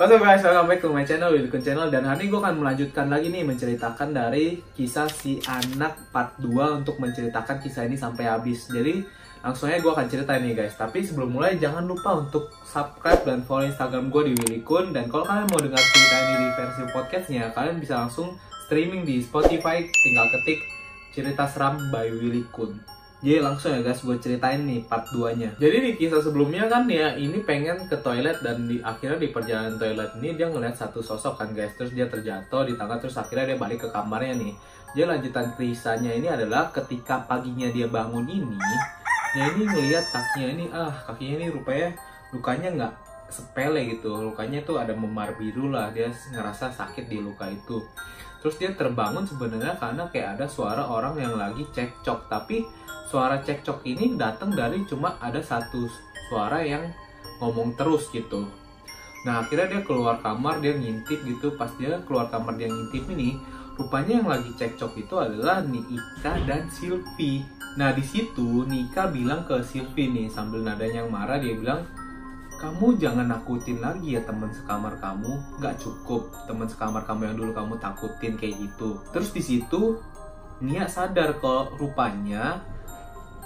Up guys, welcome back to my channel, Wilkun Channel. Dan hari ini gue akan melanjutkan lagi nih menceritakan dari kisah si anak part 2 untuk menceritakan kisah ini sampai habis. Jadi langsung aja gue akan cerita ini guys. Tapi sebelum mulai jangan lupa untuk subscribe dan follow Instagram gue di Willikun Dan kalau kalian mau dengar cerita ini di versi podcastnya Kalian bisa langsung streaming di Spotify, tinggal ketik cerita seram by Willikun jadi langsung ya guys gue ceritain nih part 2 nya Jadi di kisah sebelumnya kan ya ini pengen ke toilet dan di akhirnya di perjalanan toilet ini dia ngeliat satu sosok kan guys. Terus dia terjatuh di tangga terus akhirnya dia balik ke kamarnya nih. Jadi lanjutan kisahnya ini adalah ketika paginya dia bangun ini Ya ini ngeliat kakinya ini ah kakinya ini rupanya lukanya nggak sepele gitu. Lukanya tuh ada memar biru lah. Dia ngerasa sakit di luka itu Terus dia terbangun sebenarnya karena kayak ada suara orang yang lagi cekcok Tapi suara cekcok ini datang dari cuma ada satu suara yang ngomong terus gitu. Nah akhirnya dia keluar kamar dia ngintip gitu pas dia keluar kamar dia ngintip ini rupanya yang lagi cekcok itu adalah Nika dan Silvi. Nah di situ Nika bilang ke Silvi nih sambil nadanya yang marah dia bilang kamu jangan nakutin lagi ya teman sekamar kamu. Nggak cukup teman sekamar kamu yang dulu kamu takutin kayak gitu. Terus di situ Nia sadar kok rupanya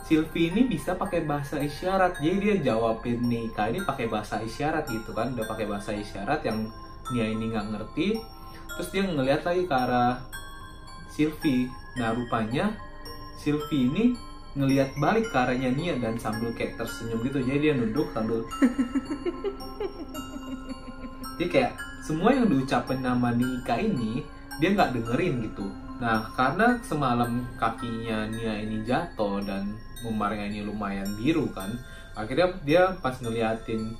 Silvi ini bisa pakai bahasa isyarat. Jadi dia jawabin Nika ini pakai bahasa isyarat gitu kan. Udah pakai bahasa isyarat yang Nia ini nggak ngerti. Terus dia ngeliat lagi ke arah Silvi nah rupanya Silvi ini ngelihat balik ke arahnya Nia dan sambil kayak tersenyum gitu. Jadi dia nunduk sambil jadi kayak semua yang diucapin nama Nika ini dia nggak dengerin gitu. Nah, karena semalam kakinya Nia ini jatuh dan memarnya ini lumayan biru kan, akhirnya dia pas ngeliatin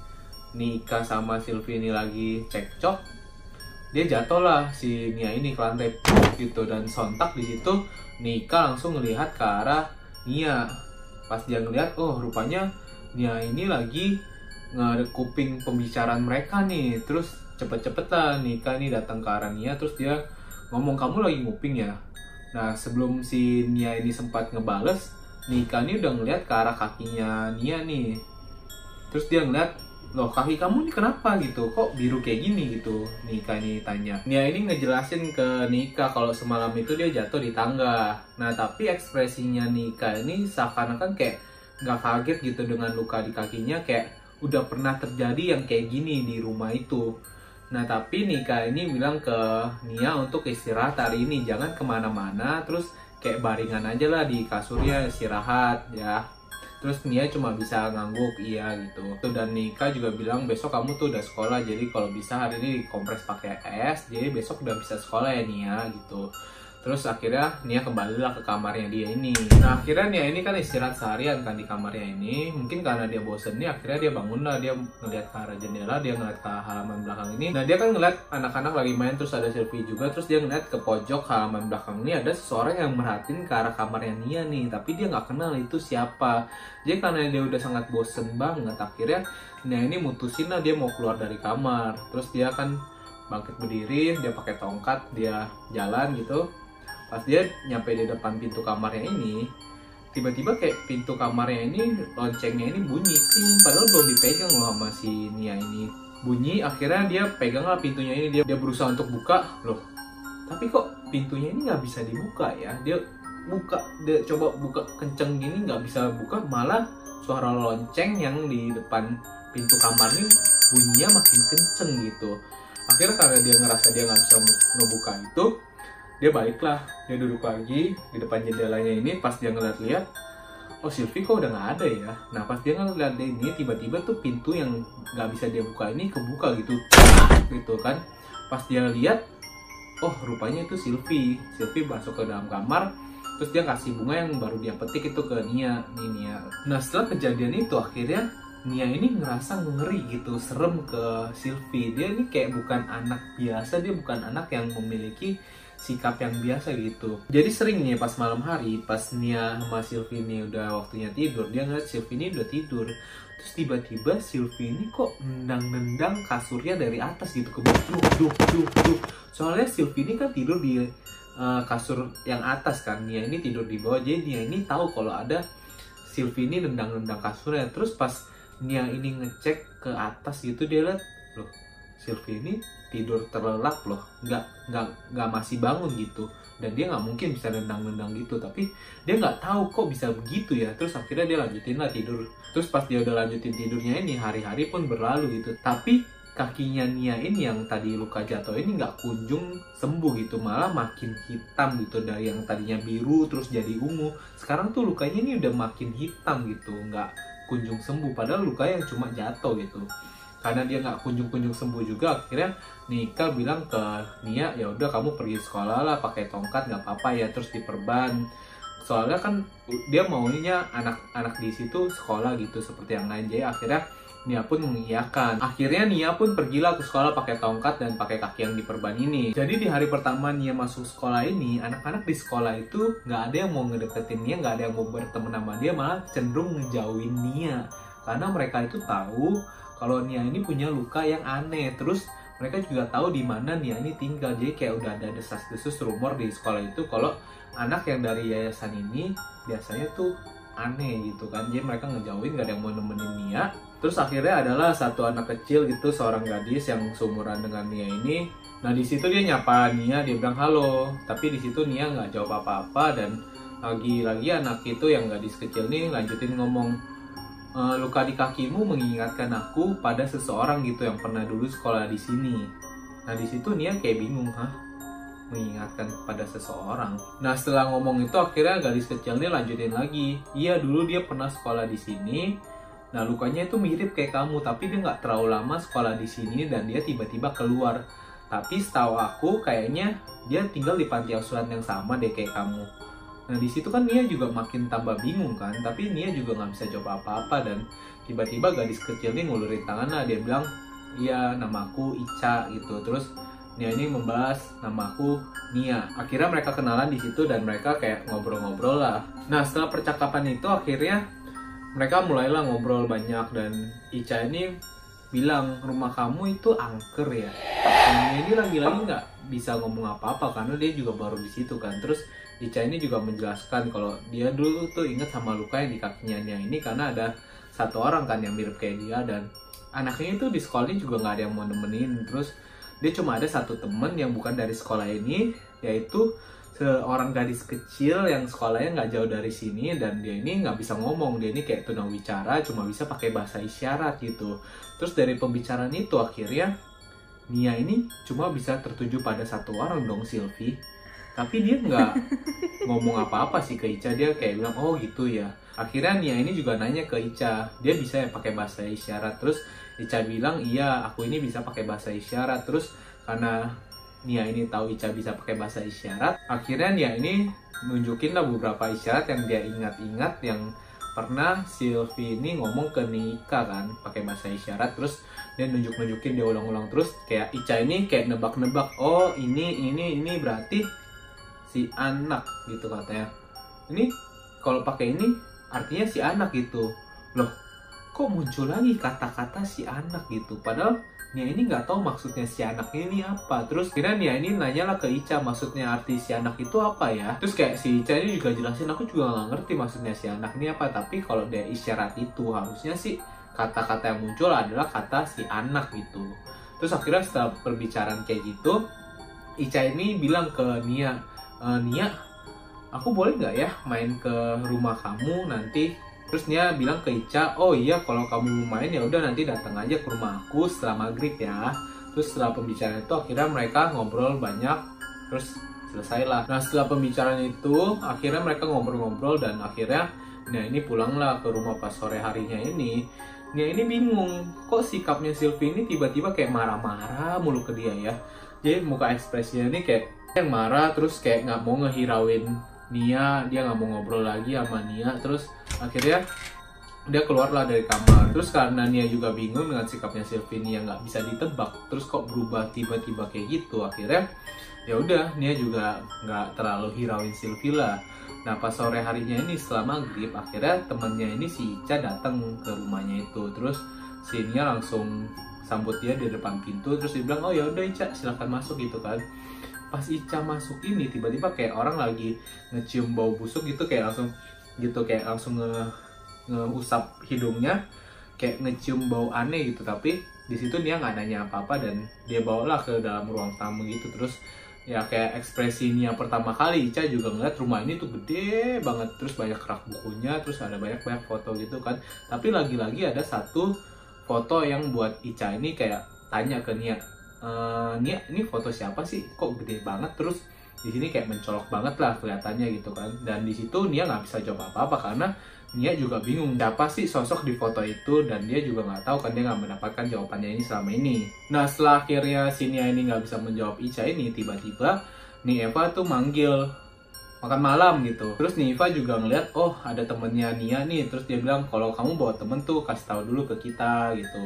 Nika sama Sylvie ini lagi cekcok, dia jatuh lah si Nia ini ke lantai gitu. Dan sontak di situ Nika langsung ngelihat ke arah Nia. Pas dia ngelihat, oh rupanya Nia ini lagi kuping pembicaraan mereka nih. Terus cepet-cepet lah Nika nih datang ke arah Nia, terus dia ngomong kamu lagi nguping ya nah sebelum si Nia ini sempat ngebales Nika ini udah ngeliat ke arah kakinya Nia nih terus dia ngeliat loh kaki kamu ini kenapa gitu? Kok biru kayak gini gitu? Nika ini tanya. Nia ini ngejelasin ke Nika kalau semalam itu dia jatuh di tangga. Nah tapi ekspresinya Nika ini seakan-akan kayak nggak kaget gitu dengan luka di kakinya kayak udah pernah terjadi yang kayak gini di rumah itu. Nah tapi Nika ini bilang ke Nia untuk istirahat hari ini. Jangan ke mana-mana terus kayak baringan aja lah di kasurnya istirahat ya terus Nia cuma bisa ngangguk iya gitu. Dan Nika juga bilang besok kamu tuh udah sekolah jadi kalau bisa hari ini kompres pakai es jadi besok udah bisa sekolah ya Nia gitu Terus akhirnya Nia kembali lah ke kamarnya dia ini. Nah akhirnya Nia ini kan istirahat seharian kan di kamarnya ini. Mungkin karena dia bosen nih akhirnya dia bangun lah. Dia ngeliat ke arah jendela, dia ngeliat ke halaman belakang ini. Nah dia kan ngeliat anak-anak lagi main terus ada selfie juga. Terus dia ngeliat ke pojok halaman belakang ini ada seseorang yang merhatiin ke arah kamarnya Nia nih. Tapi dia nggak kenal itu siapa. Jadi karena dia udah sangat bosen banget akhirnya Nia ini mutusin lah dia mau keluar dari kamar. Terus dia kan bangkit berdiri, dia pakai tongkat, dia jalan gitu pas dia nyampe di depan pintu kamarnya ini tiba-tiba kayak pintu kamarnya ini loncengnya ini bunyi ting. Padahal belum dipegang loh sama si Nia ini. Bunyi akhirnya dia pegang lah pintunya ini. Dia dia berusaha untuk buka. Loh tapi kok pintunya ini nggak bisa dibuka ya? Dia buka dia coba buka kenceng gini nggak bisa buka. Malah suara lonceng yang di depan pintu kamar ini bunyinya makin kenceng gitu. Akhirnya karena dia ngerasa dia nggak bisa ngebuka itu dia baiklah dia duduk lagi di depan jendelanya ini pas dia ngeliat-liat oh Sylvie kok udah nggak ada ya? Nah pas dia ngeliat ini tiba-tiba tuh pintu yang nggak bisa dia buka ini kebuka gitu. Gitu kan. Pas dia lihat oh rupanya itu Sylvie. Sylvie masuk ke dalam kamar terus dia kasih bunga yang baru dia petik itu ke Nia nih Nia. Nah setelah kejadian itu akhirnya Nia ini ngerasa ngeri gitu, serem ke Sylvie. Dia ini kayak bukan anak biasa, dia bukan anak yang memiliki sikap yang biasa gitu. Jadi sering nih pas malam hari, pas Nia sama Sylvie ini udah waktunya tidur, dia ngeliat Sylvie ini udah tidur. Terus tiba-tiba Sylvie ini kok nendang-nendang kasurnya dari atas gitu ke bawah. Duh, duh, duh, duh. Soalnya Sylvie ini kan tidur di uh, kasur yang atas kan. Nia ini tidur di bawah. Jadi Nia ini tahu kalau ada Sylvie ini nendang-nendang kasurnya. Terus pas Nia ini ngecek ke atas gitu dia lihat loh Sylvie ini tidur terlelap loh. Nggak nggak nggak masih bangun gitu. Dan dia nggak mungkin bisa nendang-nendang gitu. Tapi dia nggak tahu kok bisa begitu ya. Terus akhirnya dia lanjutin lah tidur. Terus pas dia udah lanjutin tidurnya ini hari-hari pun berlalu gitu. Tapi kakinya Nia ini yang tadi luka jatuh ini nggak kunjung sembuh gitu. Malah makin hitam gitu dari yang tadinya biru terus jadi ungu. Sekarang tuh lukanya ini udah makin hitam gitu. Nggak kunjung sembuh. Padahal luka yang cuma jatuh gitu karena dia nggak kunjung-kunjung sembuh juga akhirnya Nika bilang ke Nia ya udah kamu pergi sekolah lah pakai tongkat nggak apa-apa ya terus diperban soalnya kan dia maunya anak-anak di situ sekolah gitu seperti yang lain jadi akhirnya Nia pun mengiyakan. Akhirnya Nia pun pergilah ke sekolah pakai tongkat dan pakai kaki yang diperban ini. Jadi di hari pertama Nia masuk sekolah ini, anak-anak di sekolah itu nggak ada yang mau ngedeketin Nia, nggak ada yang mau berteman sama dia, malah cenderung ngejauhin Nia. Karena mereka itu tahu kalau Nia ini punya luka yang aneh. Terus mereka juga tahu di mana Nia ini tinggal. Jadi kayak udah ada desas-desus rumor di sekolah itu kalau anak yang dari yayasan ini biasanya tuh aneh gitu kan. Jadi mereka ngejauhin gak ada yang mau nemenin Nia Terus akhirnya adalah satu anak kecil gitu, seorang gadis yang seumuran dengan Nia ini. Nah di situ dia nyapa Nia, dia bilang halo. Tapi di situ Nia nggak jawab apa-apa dan lagi-lagi anak itu yang gadis kecil ini lanjutin ngomong e, luka di kakimu mengingatkan aku pada seseorang gitu yang pernah dulu sekolah di sini. Nah di situ Nia kayak bingung, hah? mengingatkan kepada seseorang. Nah setelah ngomong itu akhirnya gadis kecil ini lanjutin lagi. Iya dulu dia pernah sekolah di sini Nah lukanya itu mirip kayak kamu, tapi dia nggak terlalu lama sekolah di sini dan dia tiba-tiba keluar. Tapi setahu aku kayaknya dia tinggal di panti asuhan yang sama deh kayak kamu. Nah di situ kan Nia juga makin tambah bingung kan, tapi Nia juga nggak bisa jawab apa-apa dan tiba-tiba gadis kecil ini ngulurin tangannya dia bilang, iya namaku Ica gitu. Terus Nia ini membahas namaku Nia. Akhirnya mereka kenalan di situ dan mereka kayak ngobrol-ngobrol lah. Nah setelah percakapan itu akhirnya mereka mulailah ngobrol banyak dan Ica ini bilang rumah kamu itu angker ya. Dan ini lagi-lagi nggak bisa ngomong apa-apa karena dia juga baru di situ kan. Terus Ica ini juga menjelaskan kalau dia dulu tuh inget sama luka yang di kakinya yang ini karena ada satu orang kan yang mirip kayak dia dan anaknya itu di sekolah ini juga nggak ada yang mau nemenin. Terus dia cuma ada satu temen yang bukan dari sekolah ini yaitu seorang gadis kecil yang sekolahnya nggak jauh dari sini dan dia ini nggak bisa ngomong. Dia ini kayak tunawicara cuma bisa pakai bahasa isyarat gitu. Terus dari pembicaraan itu akhirnya Nia ini cuma bisa tertuju pada satu orang dong Sylvie tapi dia nggak ngomong apa-apa sih ke Ica. Dia kayak bilang oh gitu ya. Akhirnya Nia ini juga nanya ke Ica. Dia bisa ya pakai bahasa isyarat. Terus Ica bilang iya aku ini bisa pakai bahasa isyarat. Terus karena Nia ini tahu Ica bisa pakai bahasa isyarat. Akhirnya Nia ini nunjukin lah beberapa isyarat yang dia ingat-ingat yang pernah Sylvie ini ngomong ke Nika kan pakai bahasa isyarat. Terus dia nunjuk-nunjukin dia ulang-ulang. Terus kayak Ica ini kayak nebak-nebak oh ini ini ini berarti si anak gitu katanya ini kalau pakai ini artinya si anak gitu loh kok muncul lagi kata-kata si anak gitu padahal Nia ini nggak tahu maksudnya si anak ini apa. Terus kira Nia ini nanya lah ke Ica maksudnya arti si anak itu apa ya. Terus kayak si Ica ini juga jelasin aku juga nggak ngerti maksudnya si anak ini apa. Tapi kalau dia isyarat itu harusnya sih kata-kata yang muncul adalah kata si anak gitu. Terus akhirnya setelah perbicaraan kayak gitu, Ica ini bilang ke Nia, e, Nia, aku boleh nggak ya main ke rumah kamu nanti? Terus dia bilang ke Ica oh iya kalau kamu main ya udah nanti datang aja ke rumah aku setelah maghrib ya. Terus setelah pembicaraan itu akhirnya mereka ngobrol banyak terus selesailah. Nah setelah pembicaraan itu akhirnya mereka ngobrol-ngobrol dan akhirnya nah ini pulanglah ke rumah pas sore harinya ini. Nia ini bingung kok sikapnya Sylvie ini tiba-tiba kayak marah-marah mulu ke dia ya? Jadi muka ekspresinya ini kayak yang marah terus kayak nggak mau ngehirauin Nia dia nggak mau ngobrol lagi sama Nia terus akhirnya dia keluarlah dari kamar. Terus karena Nia juga bingung dengan sikapnya Sylvie yang nggak bisa ditebak. Terus kok berubah tiba-tiba kayak gitu? Akhirnya ya udah Nia juga nggak terlalu hirauin Sylvie lah. Nah pas sore harinya ini setelah maghrib akhirnya temennya ini si Ica datang ke rumahnya itu. Terus si Nia langsung sambut dia di depan pintu terus dia bilang oh ya udah Ica silahkan masuk gitu kan pas Ica masuk ini tiba-tiba kayak orang lagi ngecium bau busuk gitu kayak langsung gitu kayak langsung nge ngeusap hidungnya kayak ngecium bau aneh gitu. Tapi di situ dia nggak nanya apa-apa dan dia bawalah ke dalam ruang tamu gitu. Terus ya kayak ekspresinya pertama kali Ica juga ngeliat rumah ini tuh gede banget. Terus banyak rak bukunya terus ada banyak banyak foto gitu kan. Tapi lagi-lagi ada satu foto yang buat Ica ini kayak tanya ke Nia Nia ini foto siapa sih kok gede banget terus di sini kayak mencolok banget lah kelihatannya gitu kan dan di situ Nia nggak bisa jawab apa-apa karena Nia juga bingung siapa sih sosok di foto itu dan dia juga nggak tahu kan dia nggak mendapatkan jawabannya ini selama ini. Nah setelah akhirnya si Nia ini nggak bisa menjawab Ica ini tiba-tiba nih Eva tuh manggil makan malam gitu. Terus nih Eva juga ngeliat oh ada temennya Nia nih terus dia bilang kalau kamu bawa temen tuh kasih tahu dulu ke kita gitu.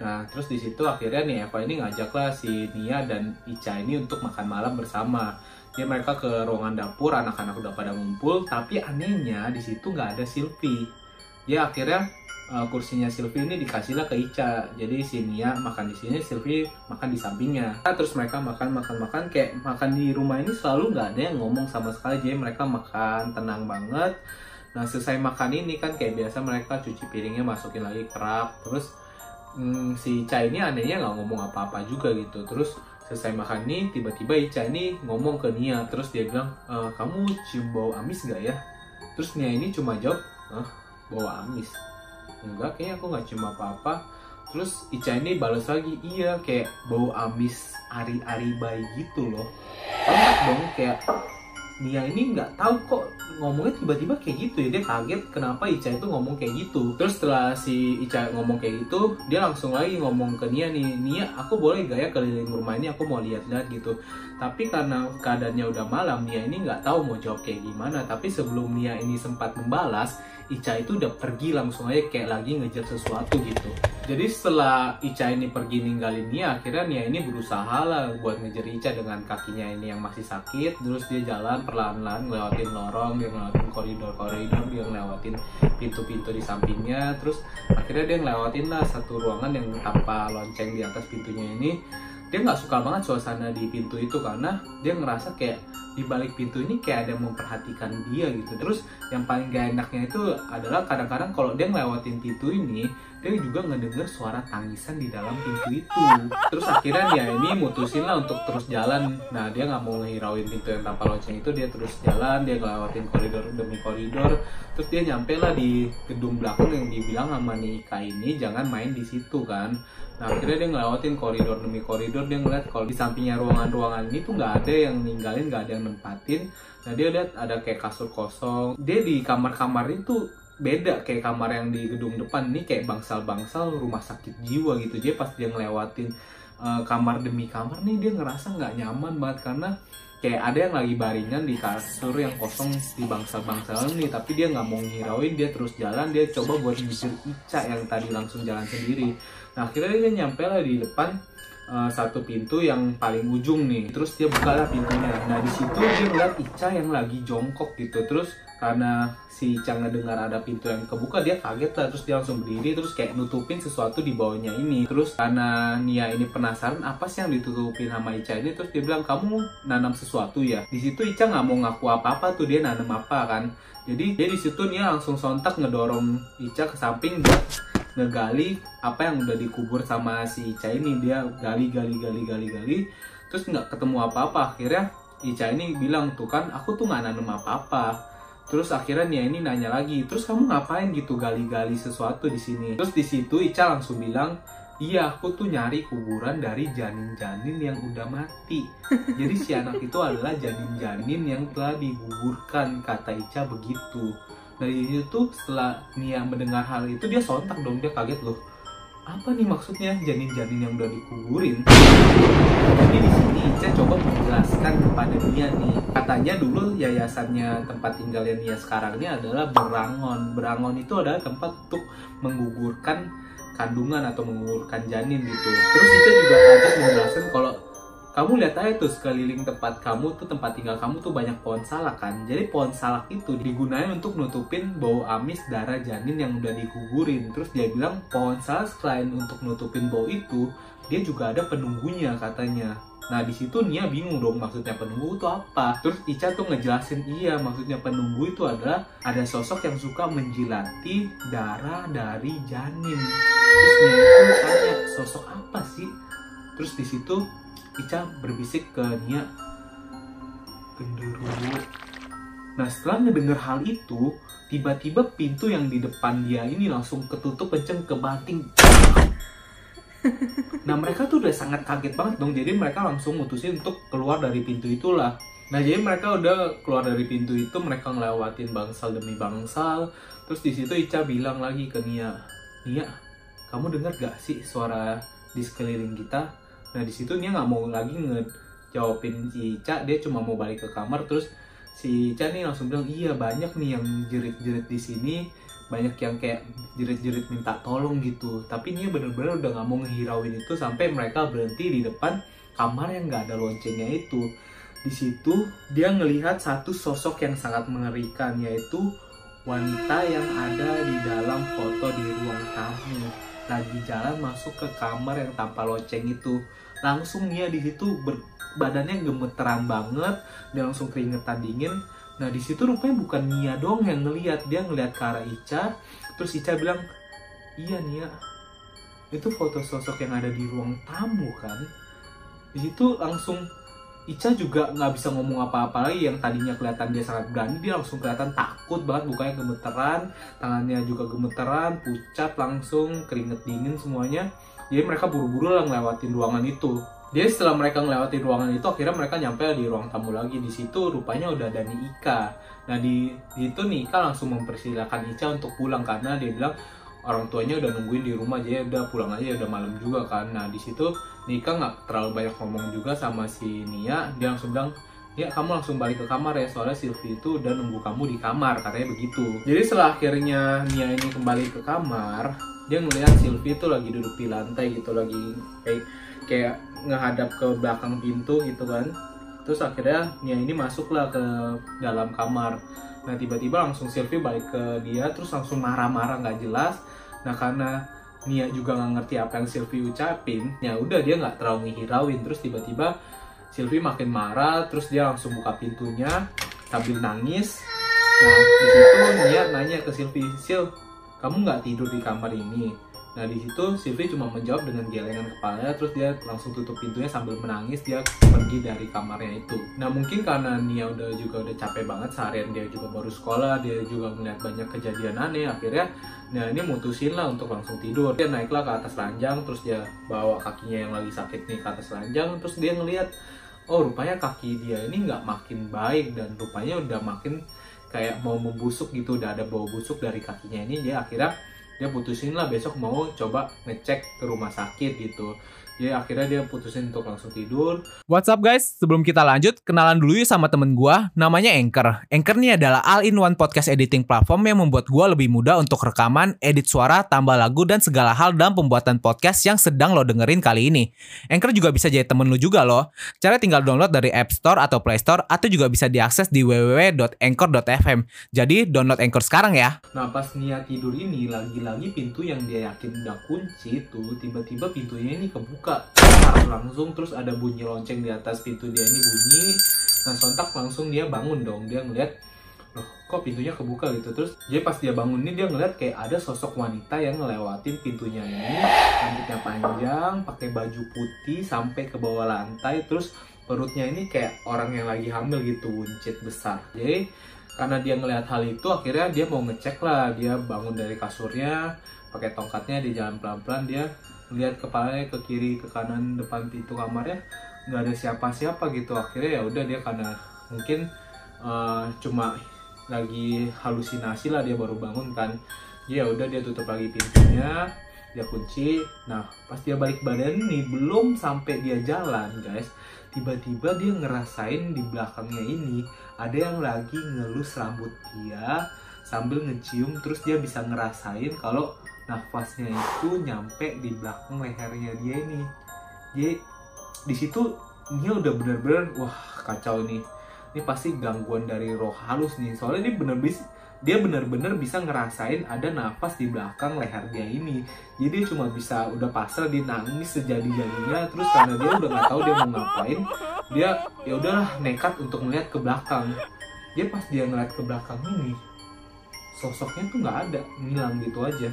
Nah terus di situ akhirnya nih Eva ini ngajaklah si Nia dan Ica ini untuk makan malam bersama. Dia mereka ke ruangan dapur anak-anak udah pada ngumpul tapi anehnya di situ nggak ada Silvi ya akhirnya uh, kursinya Silvi ini dikasihlah ke Ica. Jadi si Nia makan di sini Silvi makan di sampingnya. Nah, terus mereka makan makan makan kayak makan di rumah ini selalu nggak ada yang ngomong sama sekali. Jadi mereka makan tenang banget. Nah selesai makan ini kan kayak biasa mereka cuci piringnya masukin lagi kerak terus hmm, si Ica ini anehnya nggak ngomong apa-apa juga gitu. Terus selesai makan nih tiba-tiba Ica ini ngomong ke Nia. Terus dia bilang e, kamu cium bau amis gak ya? Terus Nia ini cuma jawab ah bau amis? Enggak kayaknya aku nggak cium apa-apa. Terus Ica ini balas lagi iya kayak bau amis ari-ari bayi gitu loh. Enak dong kayak Nia ini nggak tahu kok ngomongnya tiba-tiba kayak gitu ya. Dia kaget kenapa Ica itu ngomong kayak gitu. Terus setelah si Ica ngomong kayak gitu dia langsung lagi ngomong ke Nia nih Nia aku boleh gak ya keliling rumah ini? Aku mau lihat-lihat gitu. Tapi karena keadaannya udah malam Nia ini nggak tahu mau jawab kayak gimana. Tapi sebelum Nia ini sempat membalas Ica itu udah pergi langsung aja kayak lagi ngejar sesuatu gitu. Jadi setelah Ica ini pergi ninggalin Nia, akhirnya Nia ini berusaha lah buat ngejar Ica dengan kakinya ini yang masih sakit. Terus dia jalan perlahan-lahan ngelewatin lorong, dia ngelewatin koridor-koridor, dia ngelewatin pintu-pintu di sampingnya. Terus akhirnya dia ngelewatin lah satu ruangan yang tanpa lonceng di atas pintunya ini. Dia nggak suka banget suasana di pintu itu karena dia ngerasa kayak di balik pintu ini kayak ada yang memperhatikan dia gitu. Terus yang paling gak enaknya itu adalah kadang-kadang kalau dia ngelewatin pintu ini dia juga ngedenger suara tangisan di dalam pintu itu. Terus akhirnya dia ini mutusin lah untuk terus jalan. Nah dia nggak mau ngehirauin pintu yang tanpa lonceng itu dia terus jalan dia ngelewatin koridor demi koridor. Terus dia nyampe lah di gedung belakang yang dibilang sama Nika ini jangan main di situ kan. Nah akhirnya dia ngelewatin koridor demi koridor dia ngeliat kalau di sampingnya ruangan-ruangan ini tuh nggak ada yang ninggalin nggak ada yang nempatin. Nah dia lihat ada kayak kasur kosong. Dia di kamar-kamar itu beda kayak kamar yang di gedung depan ini kayak bangsal-bangsal rumah sakit jiwa gitu. Jadi pas dia ngelewatin uh, kamar demi kamar nih dia ngerasa nggak nyaman banget. Karena kayak ada yang lagi baringan di kasur yang kosong di bangsal-bangsal nih tapi dia nggak mau ngirauin dia terus jalan dia coba buat ngusir Ica yang tadi langsung jalan sendiri. Nah akhirnya dia nyampe lah di depan uh, satu pintu yang paling ujung nih. Terus dia buka lah pintunya. Nah di situ dia ngeliat Ica yang lagi jongkok gitu. Terus karena si Ica ngedengar ada pintu yang kebuka dia kaget lah. Terus dia langsung berdiri terus kayak nutupin sesuatu di bawahnya ini. Terus karena Nia ini penasaran apa sih yang ditutupin sama Ica ini? Terus dia bilang kamu nanam sesuatu ya? Di situ Ica nggak mau ngaku apa apa tuh dia nanam apa kan. Jadi dia di situ Nia langsung sontak ngedorong Ica ke samping buat ngegali apa yang udah dikubur sama si Ica ini. Dia gali gali gali gali gali terus nggak ketemu apa-apa. Akhirnya Ica ini bilang tuh kan aku tuh nggak nanam apa-apa Terus akhirnya Nia ini nanya lagi, terus kamu ngapain gitu gali-gali sesuatu di sini? Terus di situ Ica langsung bilang, iya aku tuh nyari kuburan dari janin-janin yang udah mati. Jadi si anak itu adalah janin-janin yang telah digugurkan, kata Ica begitu. Dari itu setelah Nia mendengar hal itu dia sontak dong, dia kaget loh. Apa nih maksudnya? Janin-janin yang udah dikuburin? Jadi di sini Ica coba menjelaskan kepada Nia nih. Katanya dulu yayasannya tempat tinggalnya Nia sekarang ini adalah Berangon. Berangon itu adalah tempat untuk menggugurkan kandungan atau menggugurkan janin gitu. Terus Ica juga ada menjelaskan kalau kamu lihat aja tuh sekeliling tempat kamu tuh tempat tinggal kamu tuh banyak pohon salak kan jadi pohon salak itu digunakan untuk nutupin bau amis darah janin yang udah digugurin terus dia bilang pohon salak selain untuk nutupin bau itu dia juga ada penunggunya katanya Nah di situ Nia bingung dong maksudnya penunggu itu apa. Terus Ica tuh ngejelasin iya maksudnya penunggu itu adalah ada sosok yang suka menjilati darah dari janin. Terus Nia itu tanya sosok apa sih? Terus di situ Ica berbisik ke Nia genderuwo. Nah setelah ngedenger hal itu, tiba-tiba pintu yang di depan dia ini langsung ketutup kenceng kebanting. Nah mereka tuh udah sangat kaget banget dong, jadi mereka langsung mutusin untuk keluar dari pintu itulah. Nah jadi mereka udah keluar dari pintu itu, mereka ngelewatin bangsal demi bangsal. Terus di situ Ica bilang lagi ke Nia, Nia, kamu denger gak sih suara di sekeliling kita? Nah di situ Nia nggak mau lagi ngejawabin si Ica, dia cuma mau balik ke kamar. Terus si Ica nih langsung bilang, iya banyak nih yang jerit-jerit di sini banyak yang kayak jerit-jerit minta tolong gitu. Tapi Nia bener-bener udah nggak mau ngehirauin itu sampai mereka berhenti di depan kamar yang nggak ada loncengnya itu. Di situ dia ngelihat satu sosok yang sangat mengerikan yaitu wanita yang ada di dalam foto di ruang tamu. Lagi jalan masuk ke kamar yang tanpa lonceng itu langsung Nia di situ ber- badannya gemeteran banget dia langsung keringetan dingin Nah di situ rupanya bukan Nia dong yang ngeliat, dia ngeliat ke arah Ica, terus Ica bilang, iya Nia, itu foto sosok yang ada di ruang tamu kan. Di situ langsung Ica juga nggak bisa ngomong apa-apa lagi yang tadinya kelihatan dia sangat berani, dia langsung kelihatan takut banget, bukanya gemeteran, tangannya juga gemeteran, pucat langsung, keringet dingin semuanya. Jadi mereka buru-buru lah ngelewatin ruangan itu. Jadi setelah mereka melewati ruangan itu, akhirnya mereka nyampe di ruang tamu lagi. Di situ rupanya udah ada Nika. Nah di, di itu Nika langsung mempersilahkan Ica untuk pulang karena dia bilang orang tuanya udah nungguin di rumah jadi udah pulang aja udah malam juga kan. Nah di situ Nika nggak terlalu banyak ngomong juga sama si Nia. Dia langsung bilang ya kamu langsung balik ke kamar ya soalnya Sylvie itu udah nunggu kamu di kamar katanya begitu. Jadi setelah akhirnya Nia ini kembali ke kamar, dia ngeliat Sylvie itu lagi duduk di lantai gitu lagi kayak kayak ngehadap ke belakang pintu gitu kan. Terus akhirnya Nia ini masuklah ke dalam kamar. Nah tiba-tiba langsung Sylvie balik ke dia terus langsung marah-marah nggak jelas. Nah karena Nia juga nggak ngerti apa yang Sylvie ucapin ya udah dia nggak terlalu ngihirauin. Terus tiba-tiba Sylvie makin marah terus dia langsung buka pintunya sambil nangis. Nah di situ Nia nanya ke Sylvie Sil kamu nggak tidur di kamar ini Nah di situ Sylvie cuma menjawab dengan gelengan kepalanya terus dia langsung tutup pintunya sambil menangis dia pergi dari kamarnya itu. Nah mungkin karena Nia udah juga udah capek banget seharian dia juga baru sekolah dia juga melihat banyak kejadian aneh akhirnya Nah ini mutusin lah untuk langsung tidur dia naiklah ke atas ranjang terus dia bawa kakinya yang lagi sakit nih ke atas ranjang terus dia ngelihat oh rupanya kaki dia ini nggak makin baik dan rupanya udah makin kayak mau membusuk gitu udah ada bau busuk dari kakinya ini dia akhirnya dia putusin lah besok mau coba ngecek ke rumah sakit gitu jadi akhirnya dia putusin untuk langsung tidur What's up guys? Sebelum kita lanjut, kenalan dulu yuk sama temen gua, namanya Anchor. Anchor ini adalah all-in-one podcast editing platform yang membuat gua lebih mudah untuk rekaman, edit suara, tambah lagu, dan segala hal dalam pembuatan podcast yang sedang lo dengerin kali ini. Anchor juga bisa jadi temen lu juga loh. Cara tinggal download dari App Store atau Play Store, atau juga bisa diakses di www.anchor.fm. Jadi download Anchor sekarang ya. nah pas Nia tidur ini lagi-lagi pintu yang dia yakin udah kunci itu tiba-tiba pintunya ini kebuka langsung terus ada bunyi lonceng di atas pintu dia ini bunyi nah sontak langsung dia bangun dong dia ngeliat loh kok pintunya kebuka gitu? Terus dia pas dia bangun ini dia ngeliat kayak ada sosok wanita yang ngelewatin pintunya ini rambutnya panjang pakai baju putih sampai ke bawah lantai terus perutnya ini kayak orang yang lagi hamil gitu buncit besar. Jadi karena dia ngelihat hal itu akhirnya dia mau ngecek lah dia bangun dari kasurnya pakai tongkatnya di jalan pelan-pelan dia lihat kepalanya ke kiri ke kanan depan pintu kamarnya nggak ada siapa-siapa gitu. Akhirnya ya udah dia karena mungkin uh, cuma lagi halusinasi lah dia baru bangun kan. Ya udah dia tutup lagi pintunya dia kunci. Nah pas dia balik badan nih belum sampai dia jalan guys tiba-tiba dia ngerasain di belakangnya ini ada yang lagi ngelus rambut dia sambil ngecium terus dia bisa ngerasain kalau nafasnya itu nyampe di belakang lehernya dia ini. Jadi di situ dia udah bener-bener wah kacau nih ini pasti gangguan dari roh halus nih. Soalnya ini bener bisa dia bener-bener bisa ngerasain ada nafas di belakang leher dia ini. Jadi dia cuma bisa udah pasrah dia nangis sejadi-jadinya. Terus karena dia udah nggak tahu dia mau ngapain dia ya udahlah nekat untuk melihat ke belakang. Dia pas dia ngeliat ke belakang ini sosoknya tuh nggak ada ngilang gitu aja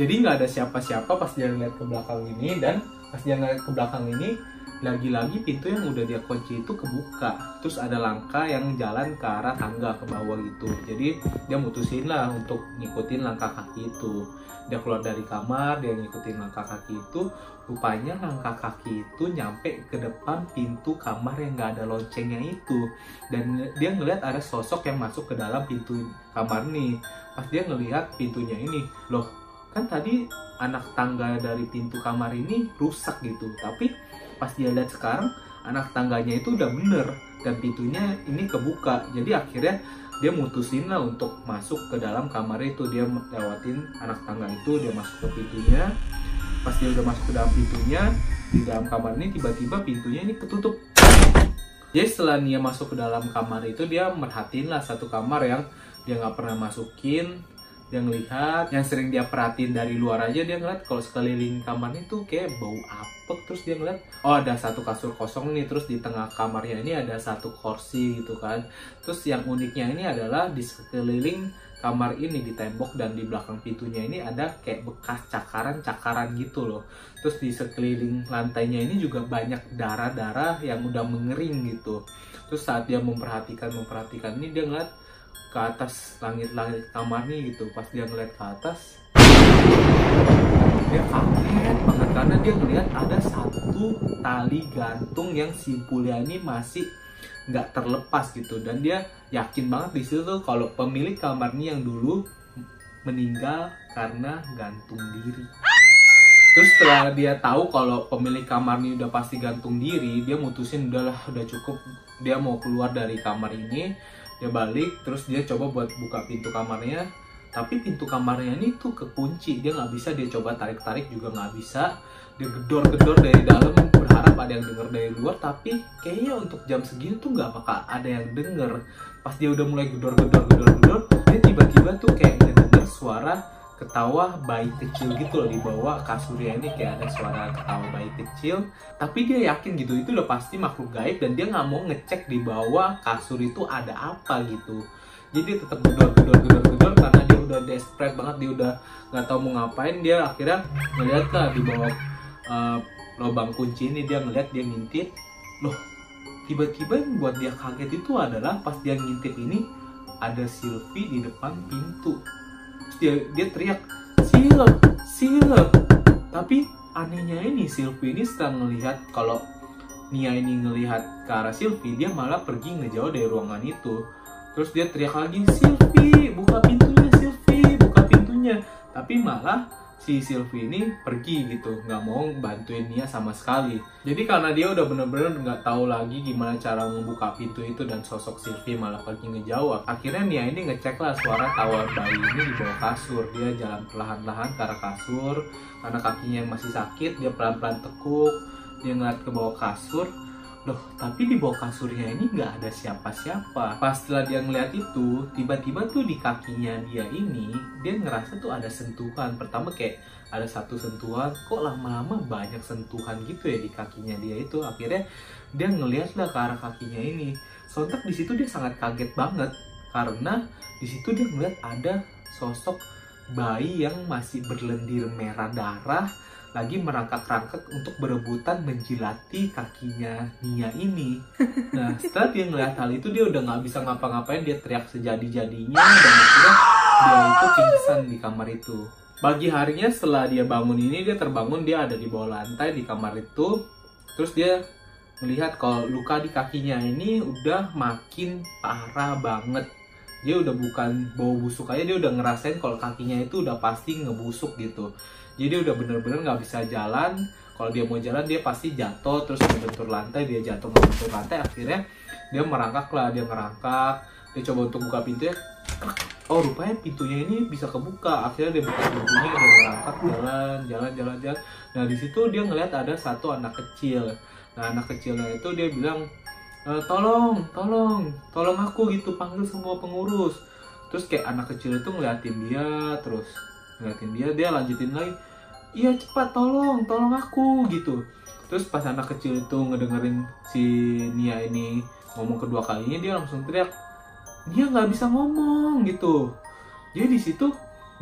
jadi nggak ada siapa-siapa pas dia ngeliat ke belakang ini dan pas dia ngeliat ke belakang ini lagi-lagi pintu yang udah dia kunci itu kebuka. Terus ada langkah yang jalan ke arah tangga ke bawah gitu. Jadi dia mutusin lah untuk ngikutin langkah kaki itu. Dia keluar dari kamar dia ngikutin langkah kaki itu. Rupanya langkah kaki itu nyampe ke depan pintu kamar yang gak ada loncengnya itu. Dan dia ngelihat ada sosok yang masuk ke dalam pintu kamar nih. Pas dia ngelihat pintunya ini loh kan tadi anak tangga dari pintu kamar ini rusak gitu. Tapi pas dia lihat sekarang anak tangganya itu udah bener. Dan pintunya ini kebuka. Jadi akhirnya dia mutusin lah untuk masuk ke dalam kamar itu. Dia lewatin anak tangga itu dia masuk ke pintunya. Pas dia udah masuk ke dalam pintunya di dalam kamar ini tiba-tiba pintunya ini ketutup. Jadi setelah dia masuk ke dalam kamar itu dia merhatiin lah satu kamar yang dia nggak pernah masukin dia ngelihat yang sering dia perhatiin dari luar aja dia ngeliat kalau sekeliling kamarnya tuh kayak bau apek. Terus dia ngeliat oh ada satu kasur kosong nih. Terus di tengah kamarnya ini ada satu kursi gitu kan. Terus yang uniknya ini adalah di sekeliling kamar ini di tembok dan di belakang pintunya ini ada kayak bekas cakaran-cakaran gitu loh. Terus di sekeliling lantainya ini juga banyak darah-darah yang udah mengering gitu. Terus saat dia memperhatikan memperhatikan ini dia ngeliat ke atas langit-langit kamarnya gitu. Pas dia ngeliat ke atas dia kaget banget karena dia ngeliat ada satu tali gantung yang simpulnya ini masih nggak terlepas gitu. Dan dia yakin banget di situ kalau pemilik kamarnya yang dulu meninggal karena gantung diri. Terus setelah dia tahu kalau pemilik kamarnya udah pasti gantung diri dia mutusin udahlah udah cukup. Dia mau keluar dari kamar ini dia balik terus dia coba buat buka pintu kamarnya. Tapi pintu kamarnya ini tuh kekunci. Dia nggak bisa dia coba tarik tarik juga nggak bisa. Dia gedor gedor dari dalam berharap ada yang denger dari luar. Tapi kayaknya untuk jam segini tuh nggak bakal ada yang denger. Pas dia udah mulai gedor gedor gedor gedor dia tiba-tiba tuh kayak ngedenger suara ketawa bayi kecil gitu loh di bawah kasurnya ini kayak ada suara ketawa bayi kecil. Tapi dia yakin gitu itu udah pasti makhluk gaib dan dia nggak mau ngecek di bawah kasur itu ada apa gitu. Jadi tetap gedor gedor gedor gedor karena dia udah desperate banget dia udah nggak tahu mau ngapain. Dia akhirnya ngeliat lah di bawah uh, lubang kunci ini dia ngeliat dia ngintip. Loh tiba-tiba yang buat dia kaget itu adalah pas dia ngintip ini ada Sylvie di depan pintu dia dia teriak sil sil tapi anehnya ini Sylvie ini setelah melihat kalau Nia ini ngelihat ke arah Sylvie dia malah pergi ngejauh dari ruangan itu. Terus dia teriak lagi Sylvie buka pintunya Sylvie buka pintunya. Tapi malah si Sylvie ini pergi gitu nggak mau bantuin Nia sama sekali. Jadi karena dia udah bener-bener nggak tahu lagi gimana cara membuka pintu itu dan sosok Sylvie malah pergi ngejauh. Akhirnya Nia ini ngecek lah suara tawa bayi ini di bawah kasur. Dia jalan perlahan-lahan ke arah kasur karena kakinya masih sakit dia pelan-pelan tekuk dia ngeliat ke bawah kasur Loh, tapi di bawah kasurnya ini nggak ada siapa-siapa. Pas setelah dia ngeliat itu, tiba-tiba tuh di kakinya dia ini, dia ngerasa tuh ada sentuhan. Pertama kayak ada satu sentuhan, kok lama-lama banyak sentuhan gitu ya di kakinya dia itu. Akhirnya dia ngeliat lah ke arah kakinya ini. Sontak di situ dia sangat kaget banget karena di situ dia ngeliat ada sosok bayi yang masih berlendir merah darah lagi merangkak-rangkak untuk berebutan menjilati kakinya Nia ini. Nah, setelah dia ngeliat hal itu, dia udah nggak bisa ngapa-ngapain, dia teriak sejadi-jadinya, dan akhirnya dia itu pingsan di kamar itu. Pagi harinya setelah dia bangun ini, dia terbangun, dia ada di bawah lantai di kamar itu. Terus dia melihat kalau luka di kakinya ini udah makin parah banget. dia udah bukan bau busuk aja dia udah ngerasain kalau kakinya itu udah pasti ngebusuk gitu jadi udah bener-bener nggak bisa jalan. Kalau dia mau jalan dia pasti jatuh terus ngebentur lantai dia jatuh ngebentur lantai akhirnya dia merangkak lah dia ngerangkak dia coba untuk buka pintunya oh rupanya pintunya ini bisa kebuka. Akhirnya dia buka pintunya dia merangkak jalan jalan jalan jalan. Nah di situ dia ngeliat ada satu anak kecil. Nah anak kecilnya itu dia bilang e, tolong tolong tolong aku gitu panggil semua pengurus. Terus kayak anak kecil itu ngeliatin dia terus ngeliatin dia dia lanjutin lagi iya cepat tolong tolong aku gitu. Terus pas anak kecil itu ngedengerin si Nia ini ngomong kedua kalinya dia langsung teriak Nia nggak bisa ngomong gitu. Jadi di situ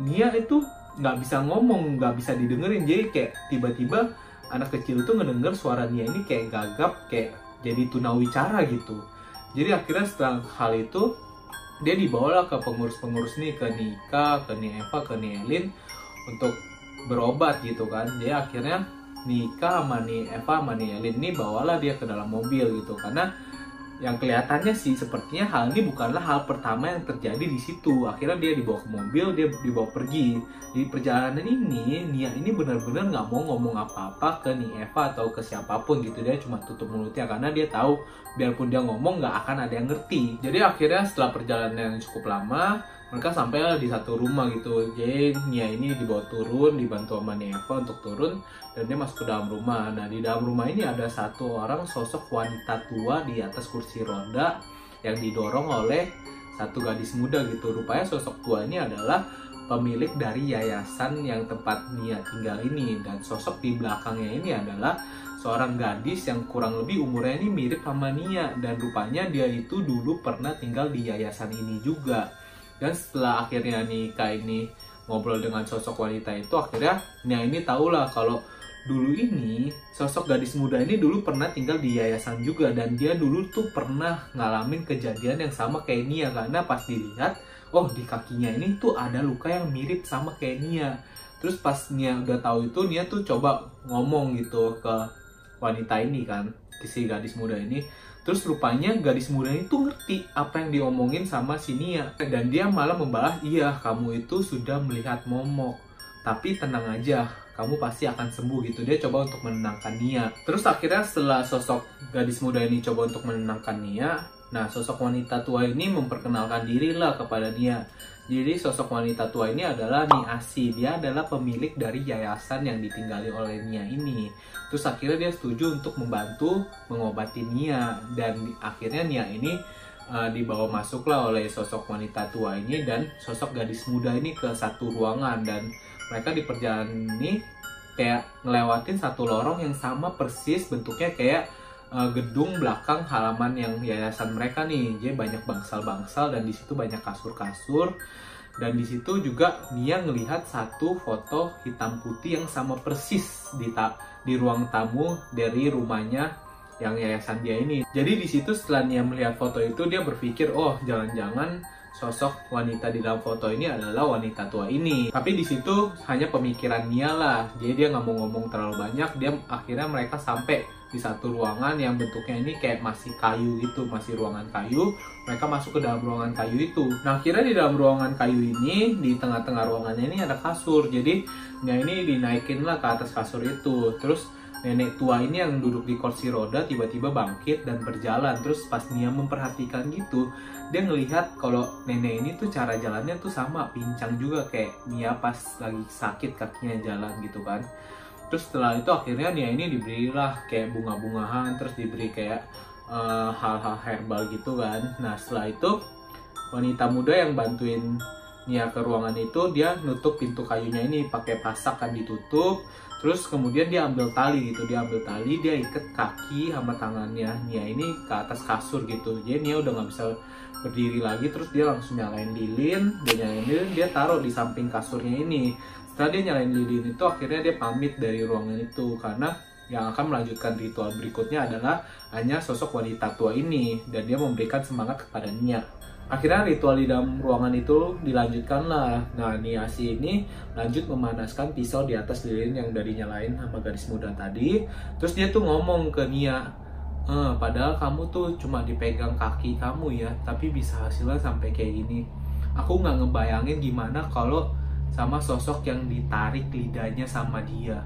Nia itu nggak bisa ngomong nggak bisa didengerin. Jadi kayak tiba-tiba anak kecil itu ngedenger suara Nia ini kayak gagap kayak jadi tunawicara gitu. Jadi akhirnya setelah hal itu dia dibawa ke pengurus-pengurus nih ke Nika, ke Eva, ke Nielin untuk berobat gitu kan dia akhirnya Nika sama nih Eva sama Nielin ini bawalah dia ke dalam mobil gitu karena yang kelihatannya sih sepertinya hal ini bukanlah hal pertama yang terjadi di situ. Akhirnya dia dibawa ke mobil, dia dibawa pergi. Di perjalanan ini, Nia ini benar-benar nggak mau ngomong apa-apa ke Nia Eva atau ke siapa pun gitu. Dia cuma tutup mulutnya karena dia tahu biarpun dia ngomong nggak akan ada yang ngerti. Jadi akhirnya setelah perjalanan yang cukup lama, mereka sampai di satu rumah gitu. Jadi Nia ini dibawa turun dibantu sama Eva untuk turun dan dia masuk ke dalam rumah. Nah di dalam rumah ini ada satu orang sosok wanita tua di atas kursi roda yang didorong oleh satu gadis muda gitu. Rupanya sosok tua ini adalah pemilik dari yayasan yang tempat Nia tinggal ini. Dan sosok di belakangnya ini adalah seorang gadis yang kurang lebih umurnya ini mirip sama Nia. Dan rupanya dia itu dulu pernah tinggal di yayasan ini juga dan setelah akhirnya Nika ini ngobrol dengan sosok wanita itu akhirnya Nia ini tahulah kalau dulu ini sosok gadis muda ini dulu pernah tinggal di yayasan juga. Dan dia dulu tuh pernah ngalamin kejadian yang sama kayak Nia. Karena pas dilihat oh di kakinya ini tuh ada luka yang mirip sama kayak Nia. Terus pas Nia udah tahu itu Nia tuh coba ngomong gitu ke wanita ini kan si gadis muda ini Terus rupanya gadis muda itu ngerti apa yang diomongin sama si Nia. Dan dia malah membalas, iya kamu itu sudah melihat momok. Tapi tenang aja, kamu pasti akan sembuh gitu. Dia coba untuk menenangkan Nia. Terus akhirnya setelah sosok gadis muda ini coba untuk menenangkan Nia, nah sosok wanita tua ini memperkenalkan diri lah kepada Nia. Jadi sosok wanita tua ini adalah Niasi. Dia adalah pemilik dari yayasan yang ditinggali oleh Nia ini. Terus akhirnya dia setuju untuk membantu mengobati Nia dan akhirnya Nia ini uh, dibawa masuklah oleh sosok wanita tua ini dan sosok gadis muda ini ke satu ruangan dan mereka di perjalanan ini kayak ngelewatin satu lorong yang sama persis bentuknya kayak uh, gedung belakang halaman yang yayasan mereka nih. Jadi banyak bangsal-bangsal dan di situ banyak kasur-kasur. Dan di situ juga dia ngelihat satu foto hitam putih yang sama persis di ta di ruang tamu dari rumahnya yang yayasan dia ini. Jadi di situ setelah dia melihat foto itu dia berpikir, "Oh, jangan-jangan sosok wanita di dalam foto ini adalah wanita tua ini. Tapi di situ hanya pemikiran Nia lah. Jadi dia nggak mau ngomong terlalu banyak. Dia akhirnya mereka sampai di satu ruangan yang bentuknya ini kayak masih kayu gitu, masih ruangan kayu. Mereka masuk ke dalam ruangan kayu itu. Nah, akhirnya di dalam ruangan kayu ini, di tengah-tengah ruangannya ini ada kasur. Jadi, nah ini dinaikin lah ke atas kasur itu. Terus nenek tua ini yang duduk di kursi roda tiba-tiba bangkit dan berjalan. Terus pas Nia memperhatikan gitu, dia ngelihat kalau nenek ini tuh cara jalannya tuh sama, pincang juga kayak Nia pas lagi sakit kakinya jalan gitu kan terus setelah itu akhirnya Nia ini diberilah kayak bunga-bungahan terus diberi kayak eh, hal-hal herbal gitu kan. Nah setelah itu wanita muda yang bantuin Nia ke ruangan itu dia nutup pintu kayunya ini pakai pasak kan ditutup. Terus kemudian dia ambil tali gitu dia ambil tali dia ikat kaki sama tangannya Nia ini ke atas kasur gitu. Jadi Nia udah nggak bisa berdiri lagi terus dia langsung nyalain lilin dia nyalain lilin dia taruh di samping kasurnya ini setelah dia nyalain lilin itu akhirnya dia pamit dari ruangan itu karena yang akan melanjutkan ritual berikutnya adalah hanya sosok wanita tua ini dan dia memberikan semangat kepada Nia. Akhirnya ritual di dalam ruangan itu dilanjutkan lah. Nah, Niasi ini lanjut memanaskan pisau di atas lilin yang dari nyalain sama gadis muda tadi. Terus dia tuh ngomong ke Nia, eh, padahal kamu tuh cuma dipegang kaki kamu ya tapi bisa hasilnya sampai kayak gini aku nggak ngebayangin gimana kalau sama sosok yang ditarik lidahnya sama dia.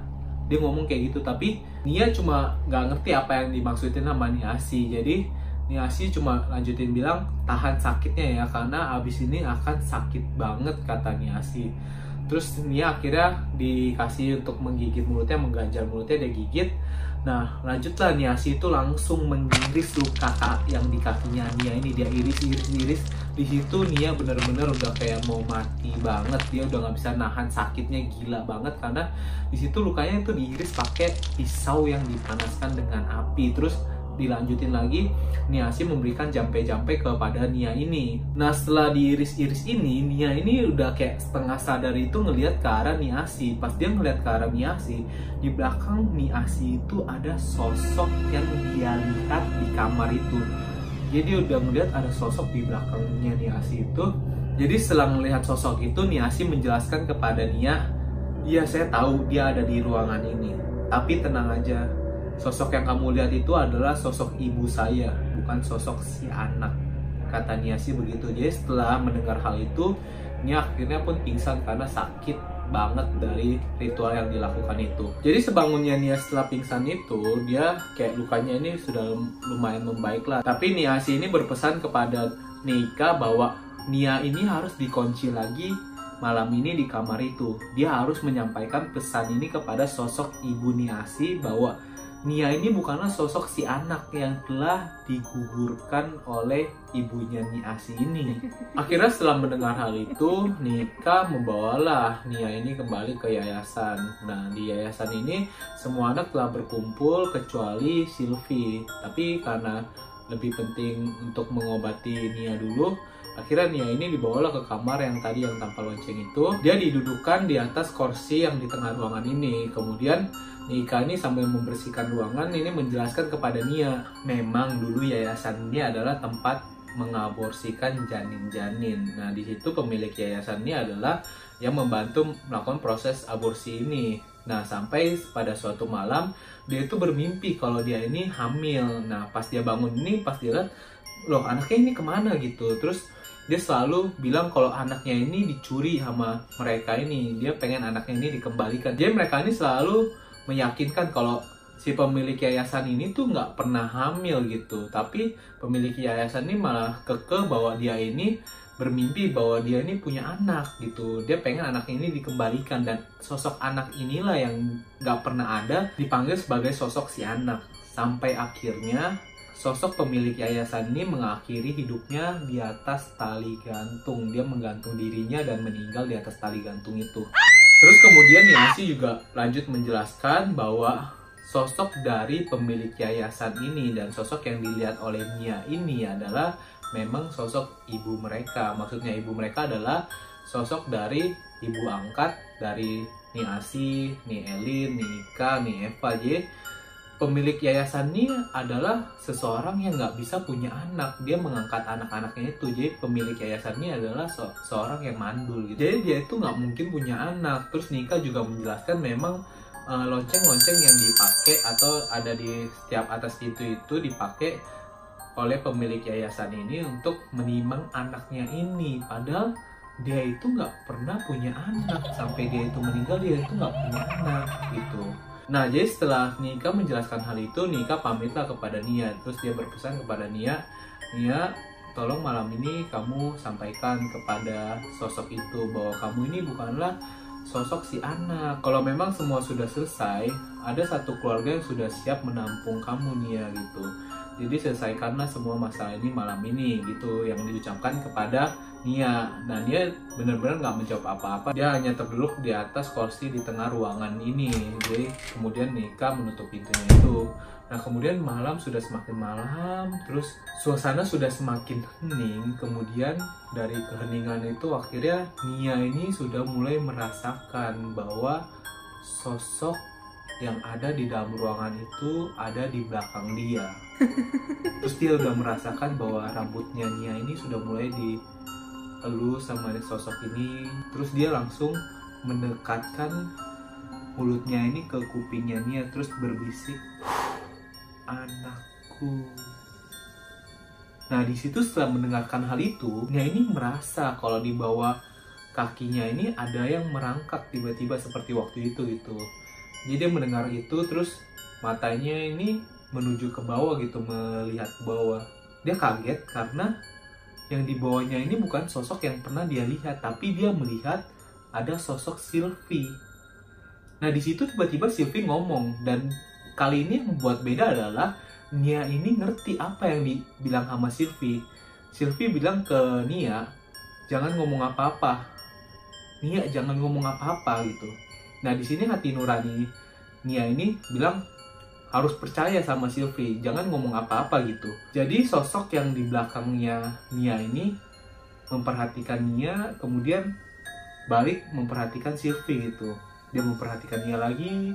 Dia ngomong kayak gitu tapi Nia cuma nggak ngerti apa yang dimaksudin sama Niasi. Jadi Niasi cuma lanjutin bilang tahan sakitnya ya karena abis ini akan sakit banget kata Niasi. Terus Nia akhirnya dikasih untuk menggigit mulutnya mengganjal mulutnya dia gigit. Nah lanjutlah Niasi itu langsung mengiris luka yang di kakinya Nia ini. Dia iris iris iris di situ Nia bener-bener udah kayak mau mati banget dia udah nggak bisa nahan sakitnya gila banget karena di situ lukanya itu diiris pakai pisau yang dipanaskan dengan api terus dilanjutin lagi Niasi memberikan jampe-jampe kepada Nia ini. Nah setelah diiris-iris ini, Nia ini udah kayak setengah sadar itu ngelihat ke arah Niasi. Pas dia ngelihat ke arah Niasi, di belakang Niasi itu ada sosok yang dia lihat di kamar itu. Jadi udah ngelihat ada sosok di belakangnya Niasi itu. Jadi setelah melihat sosok itu, Niasi menjelaskan kepada Nia, Iya saya tahu dia ada di ruangan ini. Tapi tenang aja, sosok yang kamu lihat itu adalah sosok ibu saya, bukan sosok si anak. Kata Niasi begitu. Jadi setelah mendengar hal itu, Nia akhirnya pun pingsan karena sakit banget dari ritual yang dilakukan itu. Jadi sebangunnya Nia setelah pingsan itu, dia kayak lukanya ini sudah lumayan membaik lah. Tapi Niasi ini berpesan kepada Nika bahwa Nia ini harus dikunci lagi malam ini di kamar itu. Dia harus menyampaikan pesan ini kepada sosok ibu Niasi bahwa Nia ini bukanlah sosok si anak yang telah digugurkan oleh ibunya Niasi ini. Akhirnya setelah mendengar hal itu, Nika membawalah Nia ini kembali ke yayasan. Nah, di yayasan ini semua anak telah berkumpul kecuali Sylvie. Tapi karena lebih penting untuk mengobati Nia dulu, akhirnya Nia ini dibawalah ke kamar yang tadi yang tanpa lonceng itu. Dia didudukan di atas kursi yang di tengah ruangan ini. Kemudian Nika ini sambil membersihkan ruangan ini menjelaskan kepada Nia, memang dulu yayasan ini adalah tempat mengaborsikan janin-janin. Nah, di situ pemilik yayasan ini adalah yang membantu melakukan proses aborsi ini. Nah, sampai pada suatu malam dia itu bermimpi kalau dia ini hamil. Nah, pas dia bangun ini, pas dia lihat, loh anaknya ini ke mana gitu. Terus dia selalu bilang kalau anaknya ini dicuri sama mereka ini. Dia pengen anaknya ini dikembalikan. Jadi mereka ini selalu meyakinkan kalau si pemilik yayasan ini tuh nggak pernah hamil gitu. Tapi pemilik yayasan ini malah keke bahwa dia ini bermimpi bahwa dia ini punya anak gitu. Dia pengen anaknya ini dikembalikan dan sosok anak inilah yang nggak pernah ada dipanggil sebagai sosok si anak. Sampai akhirnya sosok pemilik yayasan ini mengakhiri hidupnya di atas tali gantung. Dia menggantung dirinya dan meninggal di atas tali gantung itu Terus kemudian Yasi juga lanjut menjelaskan bahwa sosok dari pemilik yayasan ini dan sosok yang dilihat oleh Nia ini adalah memang sosok ibu mereka. Maksudnya ibu mereka adalah sosok dari ibu angkat dari Niasi, Ni Elin, Ni Ika, Ni Eva. Jadi pemilik yayasan ini adalah seseorang yang nggak bisa punya anak. Dia mengangkat anak-anaknya itu. Jadi pemilik yayasan ini adalah se seorang yang mandul gitu. Jadi dia itu nggak mungkin punya anak. Terus Nika juga menjelaskan memang eh, lonceng-lonceng yang dipakai atau ada di setiap atas pintu itu dipakai oleh pemilik yayasan ini untuk menimang anaknya ini. Padahal dia itu nggak pernah punya anak. Sampai dia itu meninggal dia itu nggak punya anak gitu Nah, jadi setelah Nika menjelaskan hal itu, Nika pamitlah kepada Nia. Terus dia berpesan kepada Nia, Nia, tolong malam ini kamu sampaikan kepada sosok itu bahwa kamu ini bukanlah sosok si anak. Kalau memang semua sudah selesai, ada satu keluarga yang sudah siap menampung kamu Nia gitu. Jadi selesaikanlah semua masalah ini malam ini gitu yang diucapkan kepada Nia. Nah Nia benar-benar nggak menjawab apa-apa. Dia hanya terduduk di atas kursi di tengah ruangan ini. Jadi kemudian Nika menutup pintunya itu. Nah kemudian malam sudah semakin malam, terus suasana sudah semakin hening. Kemudian dari keheningan itu akhirnya Nia ini sudah mulai merasakan bahwa sosok yang ada di dalam ruangan itu ada di belakang dia. Terus dia udah merasakan bahwa rambutnya Nia ini sudah mulai dielus sama sosok ini. Terus dia langsung mendekatkan mulutnya ini ke kupingnya Nia terus berbisik, anakku. Nah, di situ setelah mendengarkan hal itu, Nia ini merasa kalau di bawah kakinya ini ada yang merangkak tiba-tiba seperti waktu itu gitu. Jadi dia mendengar itu terus matanya ini menuju ke bawah gitu, melihat ke bawah. Dia kaget karena yang di bawahnya ini bukan sosok yang pernah dia lihat, tapi dia melihat ada sosok Sylvie. Nah, di situ tiba-tiba Sylvie ngomong dan kali ini yang membuat beda adalah Nia ini ngerti apa yang dibilang sama Sylvie. Sylvie bilang ke Nia, jangan ngomong apa-apa. Nia jangan ngomong apa-apa gitu. Nah di sini hati nurani Nia ini bilang harus percaya sama Sylvie, jangan ngomong apa-apa gitu. Jadi sosok yang di belakangnya Nia ini memperhatikan Nia, kemudian balik memperhatikan Sylvie gitu. Dia memperhatikan Nia lagi,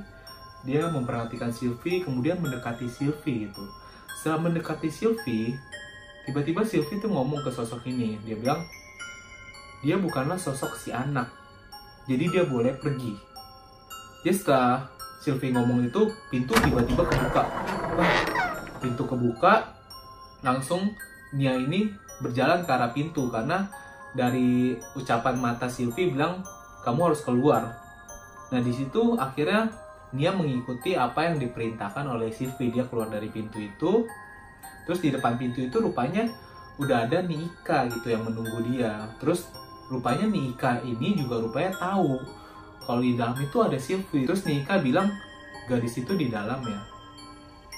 dia memperhatikan Sylvie kemudian mendekati Sylvie gitu. Setelah mendekati Sylvie tiba-tiba Sylvie tuh ngomong ke sosok ini. Dia bilang dia bukanlah sosok si anak. Jadi dia boleh pergi. Ya setelah Sylvie ngomong itu pintu tiba-tiba kebuka. Wah, pintu kebuka langsung Nia ini berjalan ke arah pintu karena dari ucapan mata Sylvie bilang kamu harus keluar. Nah di situ akhirnya Nia mengikuti apa yang diperintahkan oleh Sylvie. Dia keluar dari pintu itu. Terus di depan pintu itu rupanya udah ada Nika gitu yang menunggu dia. Terus rupanya Nika ini juga rupanya tahu kalau di dalam itu ada Sylvie terus Nika bilang gadis itu di dalam ya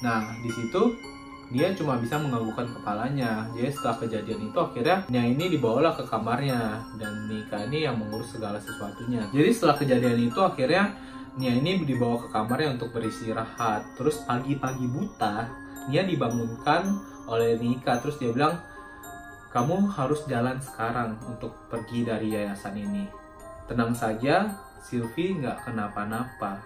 nah di situ dia cuma bisa menganggukkan kepalanya jadi setelah kejadian itu akhirnya Nia ini dibawalah ke kamarnya dan Nika ini yang mengurus segala sesuatunya jadi setelah kejadian itu akhirnya Nia ini dibawa ke kamarnya untuk beristirahat. Terus pagi-pagi buta, Nia dibangunkan oleh Nika. Terus dia bilang, kamu harus jalan sekarang untuk pergi dari yayasan ini. Tenang saja, Sylvie nggak kenapa-napa.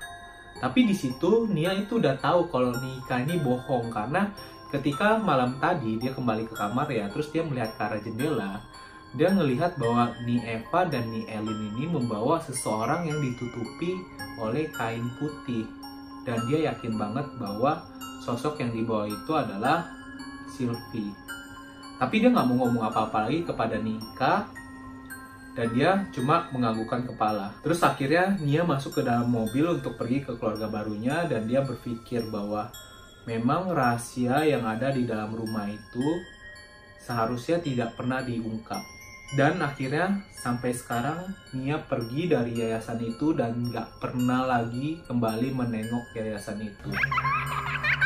Tapi di situ Nia itu udah tahu kalau Nika ini bohong karena ketika malam tadi dia kembali ke kamar ya, terus dia melihat ke arah jendela, dia ngelihat bahwa Ni Eva dan Ni Elin ini membawa seseorang yang ditutupi oleh kain putih dan dia yakin banget bahwa sosok yang dibawa itu adalah Sylvie. Tapi dia nggak mau ngomong apa-apa lagi kepada Nika dan dia cuma menganggukkan kepala. Terus akhirnya Nia masuk ke dalam mobil untuk pergi ke keluarga barunya dan dia berpikir bahwa memang rahasia yang ada di dalam rumah itu seharusnya tidak pernah diungkap. Dan akhirnya sampai sekarang Nia pergi dari yayasan itu dan nggak pernah lagi kembali menengok yayasan itu.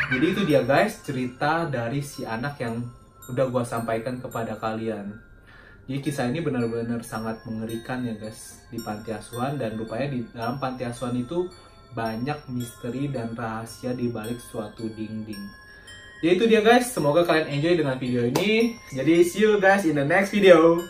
Jadi itu dia guys cerita dari si anak yang udah gue sampaikan kepada kalian jadi kisah ini benar-benar sangat mengerikan ya guys di panti asuhan dan rupanya di dalam panti asuhan itu banyak misteri dan rahasia di balik suatu dinding jadi itu dia guys, semoga kalian enjoy dengan video ini. Jadi see you guys in the next video.